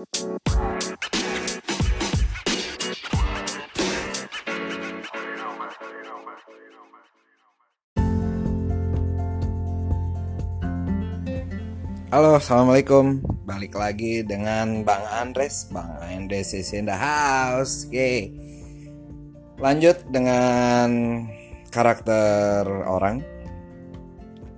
Halo, assalamualaikum. Balik lagi dengan Bang Andres, Bang Andres is in the house. Oke, lanjut dengan karakter orang.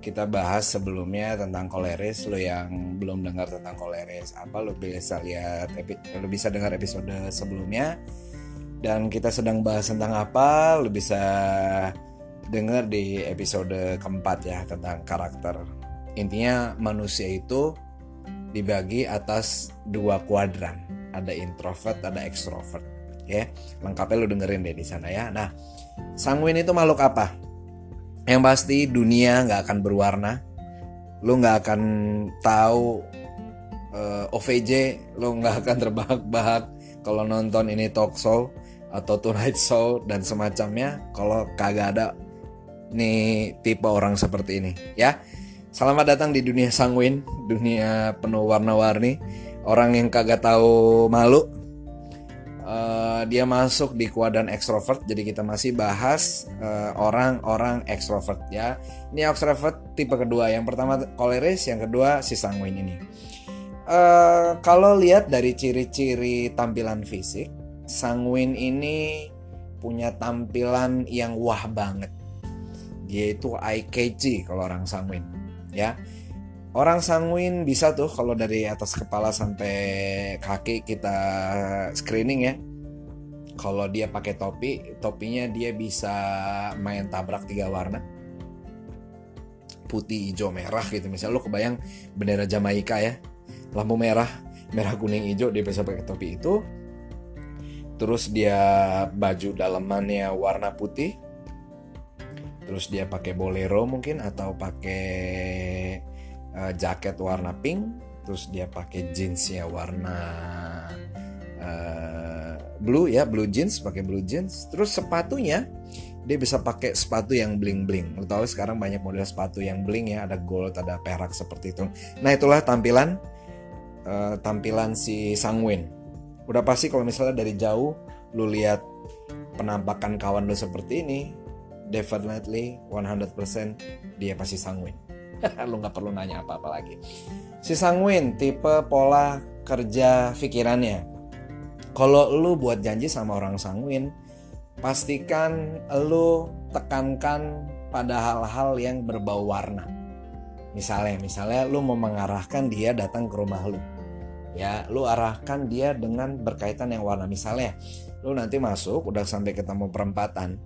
Kita bahas sebelumnya tentang koleris. Lo yang belum dengar tentang koleris, apa lo bisa lihat, lo bisa dengar episode sebelumnya. Dan kita sedang bahas tentang apa, lo bisa dengar di episode keempat ya tentang karakter. Intinya manusia itu dibagi atas dua kuadran. Ada introvert ada extrovert ya. Lengkapnya lu dengerin deh di sana ya. Nah sanguin itu makhluk apa yang pasti dunia nggak akan berwarna lu nggak akan tahu uh, eh, OVJ lu nggak akan terbahak-bahak kalau nonton ini talk show atau tonight show dan semacamnya kalau kagak ada nih tipe orang seperti ini ya Selamat datang di dunia sanguin, dunia penuh warna-warni. Orang yang kagak tahu malu, uh, dia masuk di kuadran ekstrovert. Jadi kita masih bahas eh, orang-orang uh, ekstrovert ya. Ini ekstrovert tipe kedua. Yang pertama koleris, yang kedua si sanguin ini. Uh, kalau lihat dari ciri-ciri tampilan fisik, sanguin ini punya tampilan yang wah banget. Dia itu eye kalau orang sanguin ya orang sanguin bisa tuh kalau dari atas kepala sampai kaki kita screening ya. Kalau dia pakai topi topinya dia bisa main tabrak tiga warna. Putih hijau merah gitu. Misalnya lo kebayang bendera Jamaika ya. Lampu merah merah kuning hijau dia bisa pakai topi itu. Terus dia baju dalamannya warna putih. Terus dia pakai bolero mungkin atau pakai uh, jaket warna pink terus dia pakai jeansnya warna uh, blue ya blue jeans pakai blue jeans. Terus sepatunya dia bisa pakai sepatu yang bling bling lo tahu sekarang banyak model sepatu yang bling ya ada gold ada perak seperti itu. Nah itulah tampilan uh, tampilan si Sangwin udah pasti kalau misalnya dari jauh lu lihat penampakan kawan lu seperti ini definitely 100% dia pasti sanguin lu nggak perlu nanya apa-apa lagi. Si sanguin tipe pola kerja pikirannya kalau lu buat janji sama orang sanguin pastikan lu tekankan pada hal-hal yang berbau warna. Misalnya misalnya lu mau mengarahkan dia datang ke rumah lu. Ya lu arahkan dia dengan berkaitan yang warna. Misalnya lu nanti masuk udah sampai ketemu perempatan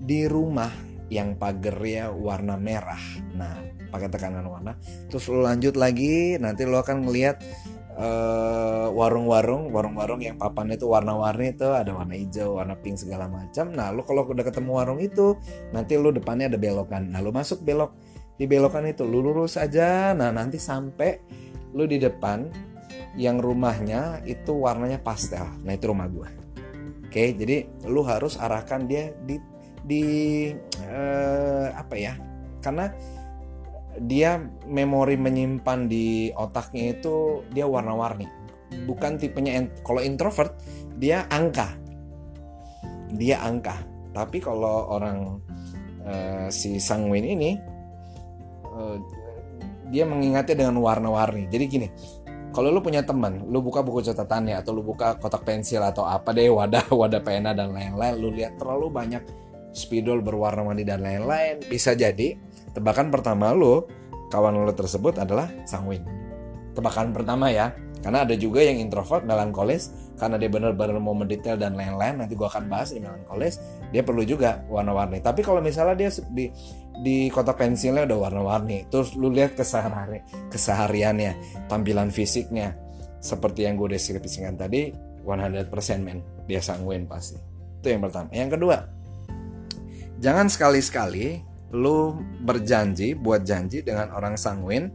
di rumah yang pagernya warna merah. Nah, pakai tekanan warna. Terus lo lanjut lagi, nanti lo akan ngelihat uh, warung-warung, warung-warung yang papan itu warna-warni itu ada warna hijau, warna pink segala macam. Nah, lo kalau udah ketemu warung itu, nanti lo depannya ada belokan. Nah, lo masuk belok di belokan itu, lo lurus aja. Nah, nanti sampai lo di depan yang rumahnya itu warnanya pastel. Nah, itu rumah gua. Oke, jadi lu harus arahkan dia di di uh, apa ya karena dia memori menyimpan di otaknya itu dia warna-warni. Bukan tipenya kalau introvert dia angka. Dia angka. Tapi kalau orang uh, si sanguin ini uh, dia mengingatnya dengan warna-warni. Jadi gini kalau lu punya teman, lu buka buku catatannya atau lu buka kotak pensil atau apa deh wadah wadah pena dan lain-lain, lu lihat terlalu banyak spidol berwarna-warni dan lain-lain. Bisa jadi tebakan pertama lo kawan lo tersebut adalah sanguin tebakan pertama ya karena ada juga yang introvert melankolis karena dia benar-benar mau mendetail dan lain-lain nanti gue akan bahas di melankolis dia perlu juga warna-warni. Tapi kalau misalnya dia di di kotak pensilnya udah warna-warni terus lu lihat kesehari kesehariannya tampilan fisiknya seperti yang gue deskripsikan tadi 100% men. Dia sanguin pasti. Itu yang pertama. Yang kedua Jangan sekali-sekali lu berjanji buat janji dengan orang sanguin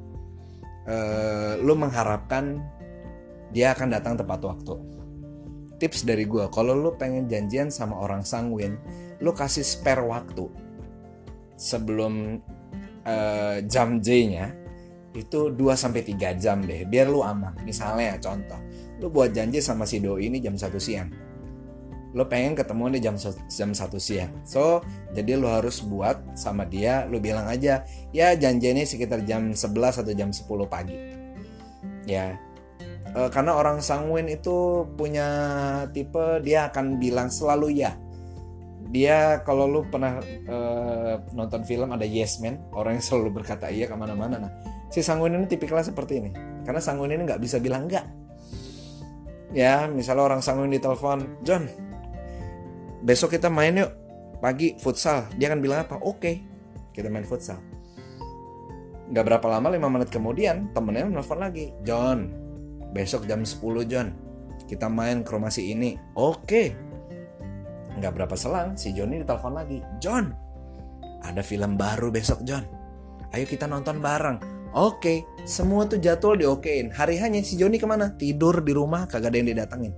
uh, lu mengharapkan dia akan datang tepat waktu. Tips dari gue, kalau lu pengen janjian sama orang sanguin, lu kasih spare waktu sebelum uh, jam J-nya itu 2 sampai 3 jam deh biar lu aman. Misalnya contoh, lu buat janji sama si doi ini jam 1 siang. Lu pengen ketemu di jam jam 1 siang. So, jadi lu harus buat sama dia, lu bilang aja, ya janjinya sekitar jam 11 atau jam 10 pagi. Ya. E, karena orang sanguin itu punya tipe dia akan bilang selalu ya dia kalau lu pernah uh, nonton film ada Yes Man orang yang selalu berkata iya ke mana-mana nah si Sanguin ini tipikalnya seperti ini karena Sanguin ini nggak bisa bilang enggak ya misalnya orang Sanguin di telepon John besok kita main yuk pagi futsal dia akan bilang apa oke okay, kita main futsal nggak berapa lama lima menit kemudian temennya nelfon lagi John besok jam 10 John kita main ke rumah si ini oke okay. nggak berapa selang si Johnny ditelepon lagi John ada film baru besok John ayo kita nonton bareng Oke, semua tuh jadwal diokein. Hari hanya si Joni ke mana? Tidur di rumah, kagak ada yang didatengin.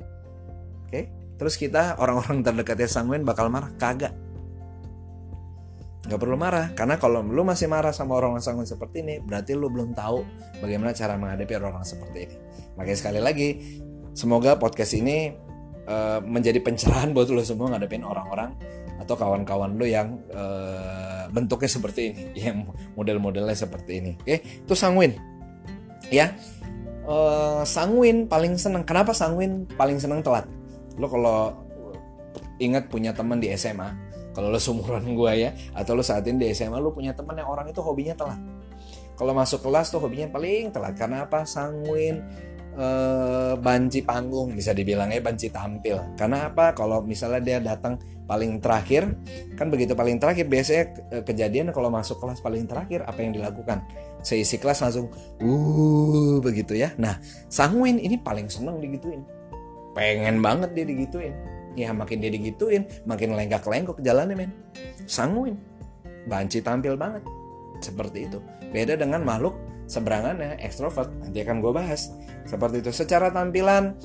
Oke, terus kita orang-orang terdekatnya Sangwen bakal marah? Kagak. Gak perlu marah, karena kalau lu masih marah sama orang-orang Sangwen seperti ini, berarti lu belum tahu bagaimana cara menghadapi orang-orang seperti ini. Makanya sekali lagi, semoga podcast ini uh, menjadi pencerahan buat lu semua ngadepin orang-orang atau kawan-kawan lu yang uh, bentuknya seperti ini, yang model-modelnya seperti ini. Oke, itu sanguin. Ya, uh, sanguin paling seneng. Kenapa sanguin paling seneng telat? Lo kalau ingat punya teman di SMA, kalau lo sumuran gue ya, atau lo saat ini di SMA, lo punya teman yang orang itu hobinya telat. Kalau masuk kelas tuh hobinya paling telat. Karena apa? Sanguin, uh, banci panggung bisa dibilangnya banci tampil. Karena apa? Kalau misalnya dia datang paling terakhir kan begitu paling terakhir biasanya eh, kejadian kalau masuk kelas paling terakhir apa yang dilakukan seisi kelas langsung uh begitu ya nah Sangwin ini paling seneng digituin pengen banget dia digituin. Ya makin dia digituin makin lenggak lenggok jalannya men. Sangwin banci tampil banget. Seperti itu. Beda dengan makhluk seberangannya ekstrovert. Nanti akan gue bahas. Seperti itu. Secara tampilan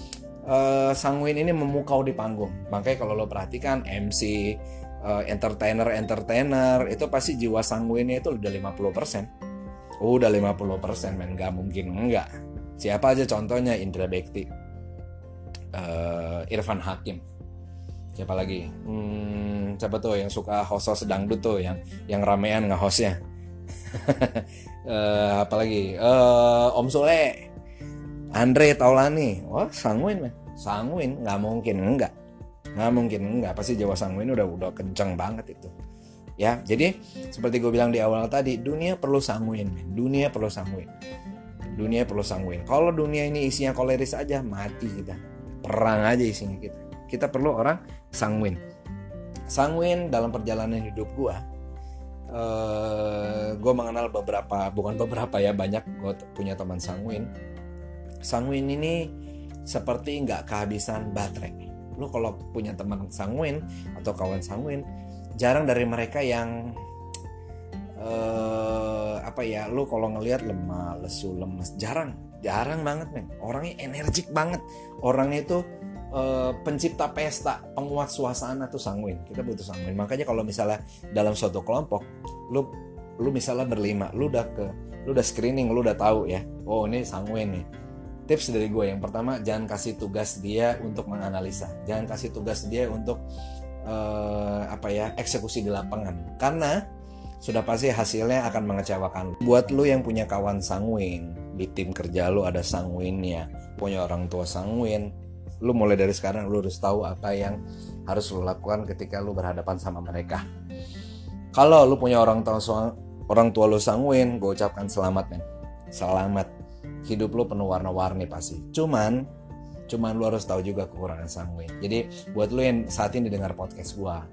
uh, Sangwin ini memukau di panggung. Makanya kalau lo perhatikan MC, uh, eh, entertainer entertainer itu pasti jiwa Sangwinnya itu udah 50%. Oh, udah 50% men, nggak mungkin. Enggak. Siapa aja contohnya? Indra Bekti, uh, Irfan Hakim, siapa lagi? Hmm, siapa tuh yang suka host sedang tuh, yang yang ramean nggak hostnya? uh, apalagi uh, Om Sule. Andre Taulani. Wah sanguin man sanguin? Nggak mungkin enggak nggak mungkin enggak pasti Jawa sanguin udah udah kenceng banget itu. Ya jadi seperti gue bilang di awal tadi dunia perlu sanguin man. dunia perlu sanguin. Dunia perlu sanguin. Kalau dunia ini isinya koleris aja mati kita perang aja isinya kita. Kita perlu orang sanguin. Sanguin dalam perjalanan hidup gue uh, gue mengenal beberapa bukan beberapa ya banyak gue punya teman sanguin. Sanguin ini seperti nggak kehabisan baterai. Lu kalau punya teman sanguin atau kawan sanguin, jarang dari mereka yang apa ya, lu kalau ngelihat lemah, lesu, lemes, jarang, jarang banget men. Orangnya energik banget. Orangnya itu uh, pencipta pesta, penguat suasana tuh sanguin. Kita butuh sanguin. Makanya kalau misalnya dalam suatu kelompok, lu lu misalnya berlima, lu udah ke lu udah screening, lu udah tahu ya. Oh, ini sanguin nih tips dari gue yang pertama jangan kasih tugas dia untuk menganalisa jangan kasih tugas dia untuk uh, apa ya eksekusi di lapangan karena sudah pasti hasilnya akan mengecewakan buat lu yang punya kawan sanguin di tim kerja lu ada sanguinnya punya orang tua sanguin lu mulai dari sekarang lu harus tahu apa yang harus lu lakukan ketika lu berhadapan sama mereka kalau lu punya orang tua orang tua lu sanguin gue ucapkan selamat men selamat hidup lo penuh warna-warni pasti. Cuman cuman lo harus tahu juga kekurangan sanguin. Jadi buat lo yang saat ini dengar podcast gua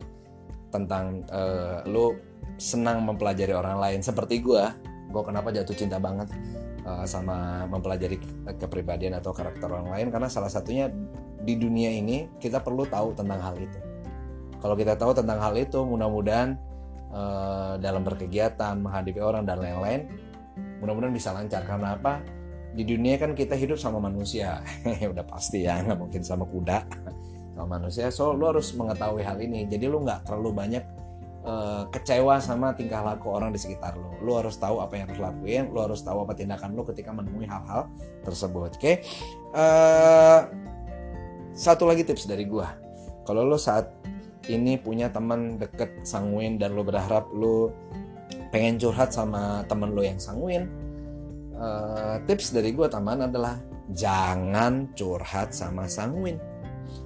tentang uh, lo senang mempelajari orang lain. Seperti gua, gua kenapa jatuh cinta banget uh, sama mempelajari kepribadian atau karakter orang lain. Karena salah satunya di dunia ini kita perlu tahu tentang hal itu. Kalau kita tahu tentang hal itu, mudah-mudahan uh, dalam berkegiatan menghadapi orang dan lain-lain, mudah-mudahan bisa lancar. Karena apa? di dunia kan kita hidup sama manusia. Udah pasti ya nggak mungkin sama kuda. Sama manusia. So lu harus mengetahui hal ini. Jadi lu nggak terlalu banyak uh, kecewa sama tingkah laku orang di sekitar lo. Lo harus tahu apa yang harus lakuin, lo harus tahu apa tindakan lo ketika menemui hal-hal tersebut. Oke, okay? uh, satu lagi tips dari gua. Kalau lo saat ini punya teman deket sanguin dan lo berharap lo pengen curhat sama temen lo yang sanguin, uh, tips dari gua tambahan adalah jangan curhat sama sanguin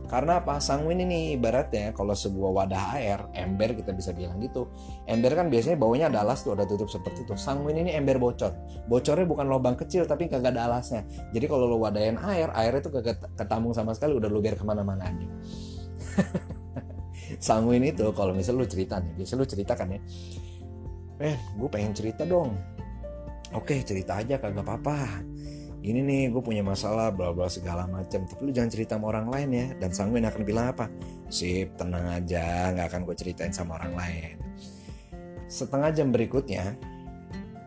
karena apa? Sanguin ini ibaratnya kalau sebuah wadah air, ember kita bisa bilang gitu. Ember kan biasanya baunya ada alas tuh, ada tutup seperti itu. Sanguin ini ember bocor. Bocornya bukan lubang kecil tapi kagak ada alasnya. Jadi kalau lo wadahin air, airnya tuh kagak ketambung sama sekali, udah lo biar ke mana-mana aja. sanguin itu kalau misal lo cerita nih, biasa lo cerita kan ya. Eh, gue pengen cerita dong. Oke, cerita aja kagak apa-apa ini nih gue punya masalah bla bla segala macam tapi lu jangan cerita sama orang lain ya. Dan sanguin akan bilang apa? Sip tenang aja. Nggak akan gue ceritain sama orang lain. Setengah jam berikutnya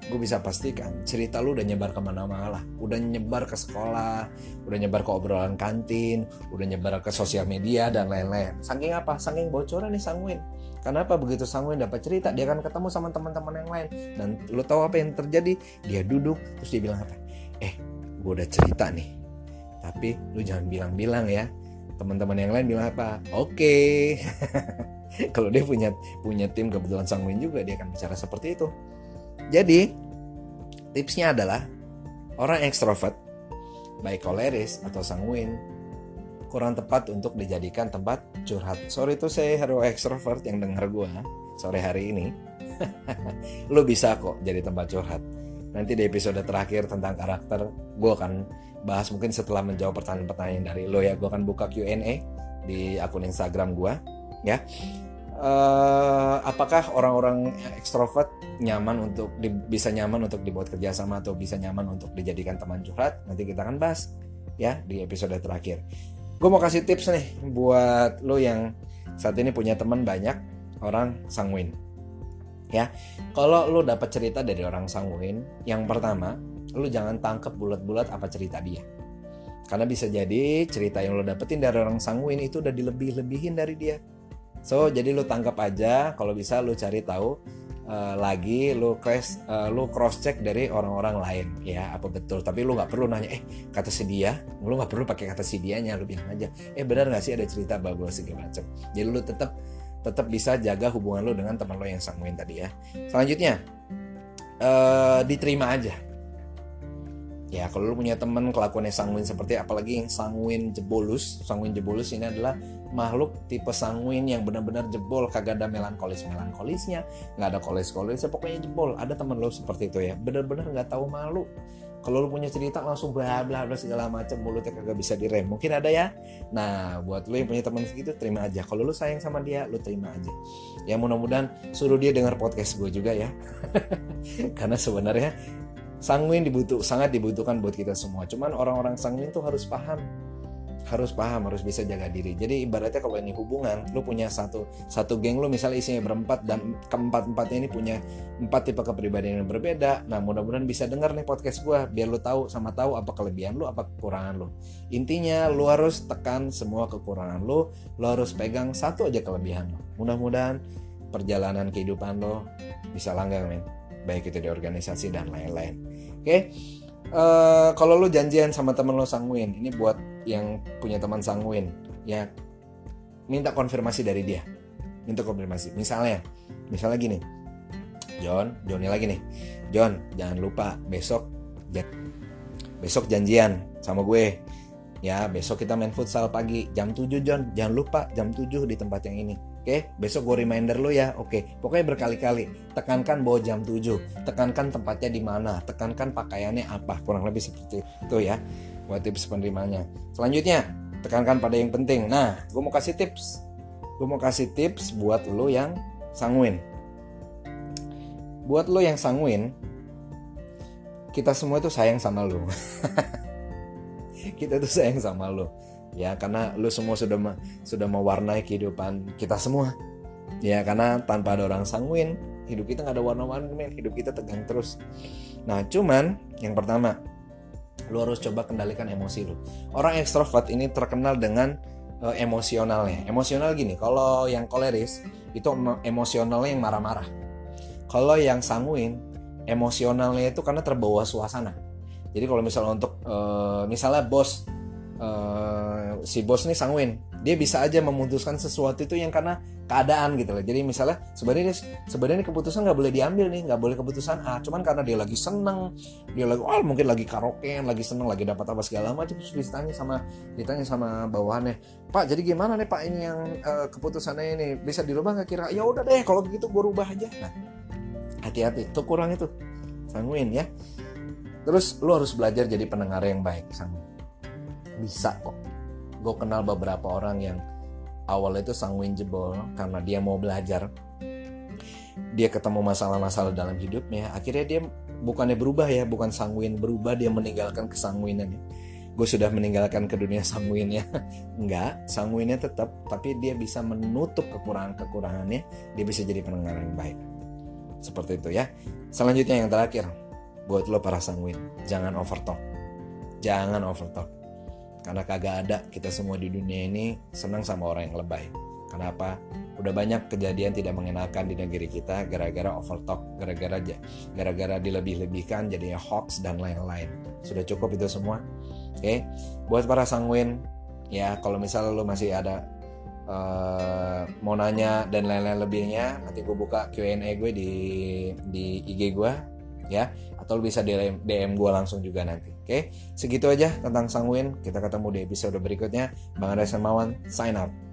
gue bisa pastikan cerita lu udah nyebar ke mana-mana lah. Udah nyebar ke sekolah udah nyebar ke obrolan kantin udah nyebar ke sosial media dan lain-lain. Saking apa? Saking bocoran nih sanguin Kenapa begitu sanguin dapat cerita? Dia akan ketemu sama teman-teman yang lain. Dan lu tahu apa yang terjadi? Dia duduk terus dia bilang apa? Eh gue udah cerita nih. Tapi lu jangan bilang-bilang ya. Teman-teman yang lain bilang apa? Oke. Okay. kalau dia punya punya tim kebetulan sanguin juga dia akan bicara seperti itu. Jadi tipsnya adalah orang ekstrovert baik koleris atau sanguin kurang tepat untuk dijadikan tempat curhat. Sorry itu saya hero ekstrovert yang dengar gue sore hari ini. Lu bisa kok jadi tempat curhat nanti di episode terakhir tentang karakter gue akan bahas mungkin setelah menjawab pertanyaan-pertanyaan dari lo ya. Gue akan buka Q&A di akun Instagram gue ya. Uh, apakah orang-orang ekstrovert nyaman untuk di, bisa nyaman untuk dibuat kerjasama atau bisa nyaman untuk dijadikan teman curhat? Nanti kita akan bahas ya di episode terakhir. Gue mau kasih tips nih buat lo yang saat ini punya teman banyak orang sanguin ya kalau lu dapat cerita dari orang sanguin yang pertama lu jangan tangkep bulat-bulat apa cerita dia. Karena bisa jadi cerita yang lo dapetin dari orang sanguin itu udah dilebih-lebihin dari dia. So jadi lu tangkap aja kalau bisa lu cari tahu uh, lagi lu cross uh, lu cross check dari orang-orang lain ya apa betul. Tapi lu nggak perlu nanya eh kata si dia? Lu nggak perlu pakai kata si dianya lu bilang aja eh benar nggak sih ada cerita bagus segala macam? Jadi lu tetap tetap bisa jaga hubungan lo dengan teman lo yang sanguin tadi ya. Selanjutnya uh, diterima aja. Ya kalau lo punya teman kelakuannya sanguin seperti apalagi yang sanguin jebolus, sanguin jebolus ini adalah makhluk tipe sanguin yang benar-benar jebol kagak ada melankolis melankolisnya nggak ada kolis kolisnya pokoknya jebol ada teman lo seperti itu ya benar-benar nggak tahu malu kalau lu punya cerita langsung bla bla bla segala macam mulutnya kagak bisa direm. Mungkin ada ya. Nah buat lu yang punya teman segitu terima aja. Kalau lu sayang sama dia lu terima aja. Ya mudah-mudahan suruh dia dengar podcast gue juga ya. Karena sebenarnya sanguin dibutuh sangat dibutuhkan buat kita semua. Cuman orang-orang sanguin tuh harus paham harus paham harus bisa jaga diri. Jadi ibaratnya kalau ini hubungan lu punya satu satu geng lu misalnya isinya berempat dan keempat empatnya ini punya empat tipe kepribadian yang berbeda nah mudah-mudahan bisa dengar nih podcast gue biar lu tahu sama tahu apa kelebihan lu apa kekurangan lu. Intinya lu harus tekan semua kekurangan lu lu harus pegang satu aja kelebihan lu. Mudah-mudahan perjalanan kehidupan lo bisa langgang men. Baik itu di organisasi dan lain-lain. Oke? Okay? uh, kalau lu janjian sama temen lo sanguin ini buat yang punya teman sanguin ya minta konfirmasi dari dia. Minta konfirmasi. Misalnya misalnya gini. John Johnny lagi nih. John jangan lupa besok besok janjian sama gue. Ya besok kita main futsal pagi jam 7 John. Jangan lupa jam 7 di tempat yang ini. Oke, besok gue reminder lo ya. Oke, pokoknya berkali-kali. Tekankan bahwa jam 7, tekankan tempatnya di mana, tekankan pakaiannya apa, kurang lebih seperti itu ya. Buat tips penerimanya. Selanjutnya, tekankan pada yang penting. Nah, gue mau kasih tips. Gue mau kasih tips buat lo yang sanguin. Buat lo yang sanguin, kita semua itu sayang sama lo. kita tuh sayang sama lo ya karena lu semua sudah sudah mewarnai kehidupan kita semua ya karena tanpa ada orang sanguin hidup kita nggak ada warna-warni hidup kita tegang terus nah cuman yang pertama lu harus coba kendalikan emosi lu orang ekstrovert ini terkenal dengan uh, emosionalnya. Emosional gini, kalau yang koleris itu emosionalnya yang marah-marah. Kalau yang sanguin, emosionalnya itu karena terbawa suasana. Jadi kalau misalnya untuk uh, misalnya bos uh, si bos nih sanguin, dia bisa aja memutuskan sesuatu itu yang karena keadaan gitu loh. Jadi misalnya sebenarnya sebenarnya keputusan nggak boleh diambil nih nggak boleh keputusan A. Cuman karena dia lagi seneng dia lagi oh mungkin lagi karaoke lagi seneng lagi dapat apa segala macam terus ditanya sama ditanya sama bawahannya Pak jadi gimana nih Pak ini yang uh, keputusannya ini? Bisa dirubah nggak kira? Ya udah deh kalau begitu gue rubah aja. Nah hati-hati. Tuh kurang itu. Sanguin ya. Terus lo harus belajar jadi pendengar yang baik sanguin bisa kok gue kenal beberapa orang yang awalnya itu sanguin jebol karena dia mau belajar. Dia ketemu masalah-masalah dalam hidupnya. Akhirnya dia bukannya berubah ya bukan sanguin berubah dia meninggalkan kesanguinannya gue sudah meninggalkan ke dunia sanguinnya. Enggak sanguinnya tetap tapi dia bisa menutup kekurangan-kekurangannya. Dia bisa jadi pendengar yang baik. Seperti itu ya. Selanjutnya yang terakhir buat lo para sanguin jangan overtalk. Jangan overtalk karena kagak ada kita semua di dunia ini senang sama orang yang lebay. Kenapa? Udah banyak kejadian tidak mengenakan di negeri kita gara-gara overtalk, gara-gara aja, gara-gara dilebih-lebihkan jadinya hoax dan lain-lain. Sudah cukup itu semua. Oke, okay? buat para sanguin ya kalau misalnya lo masih ada uh, mau nanya dan lain-lain lebihnya, nanti gue buka Q&A gue di di IG gue ya atau bisa DM, DM gue langsung juga nanti oke okay? segitu aja tentang Sangwin kita ketemu di episode berikutnya Bang Andres Semawan sign out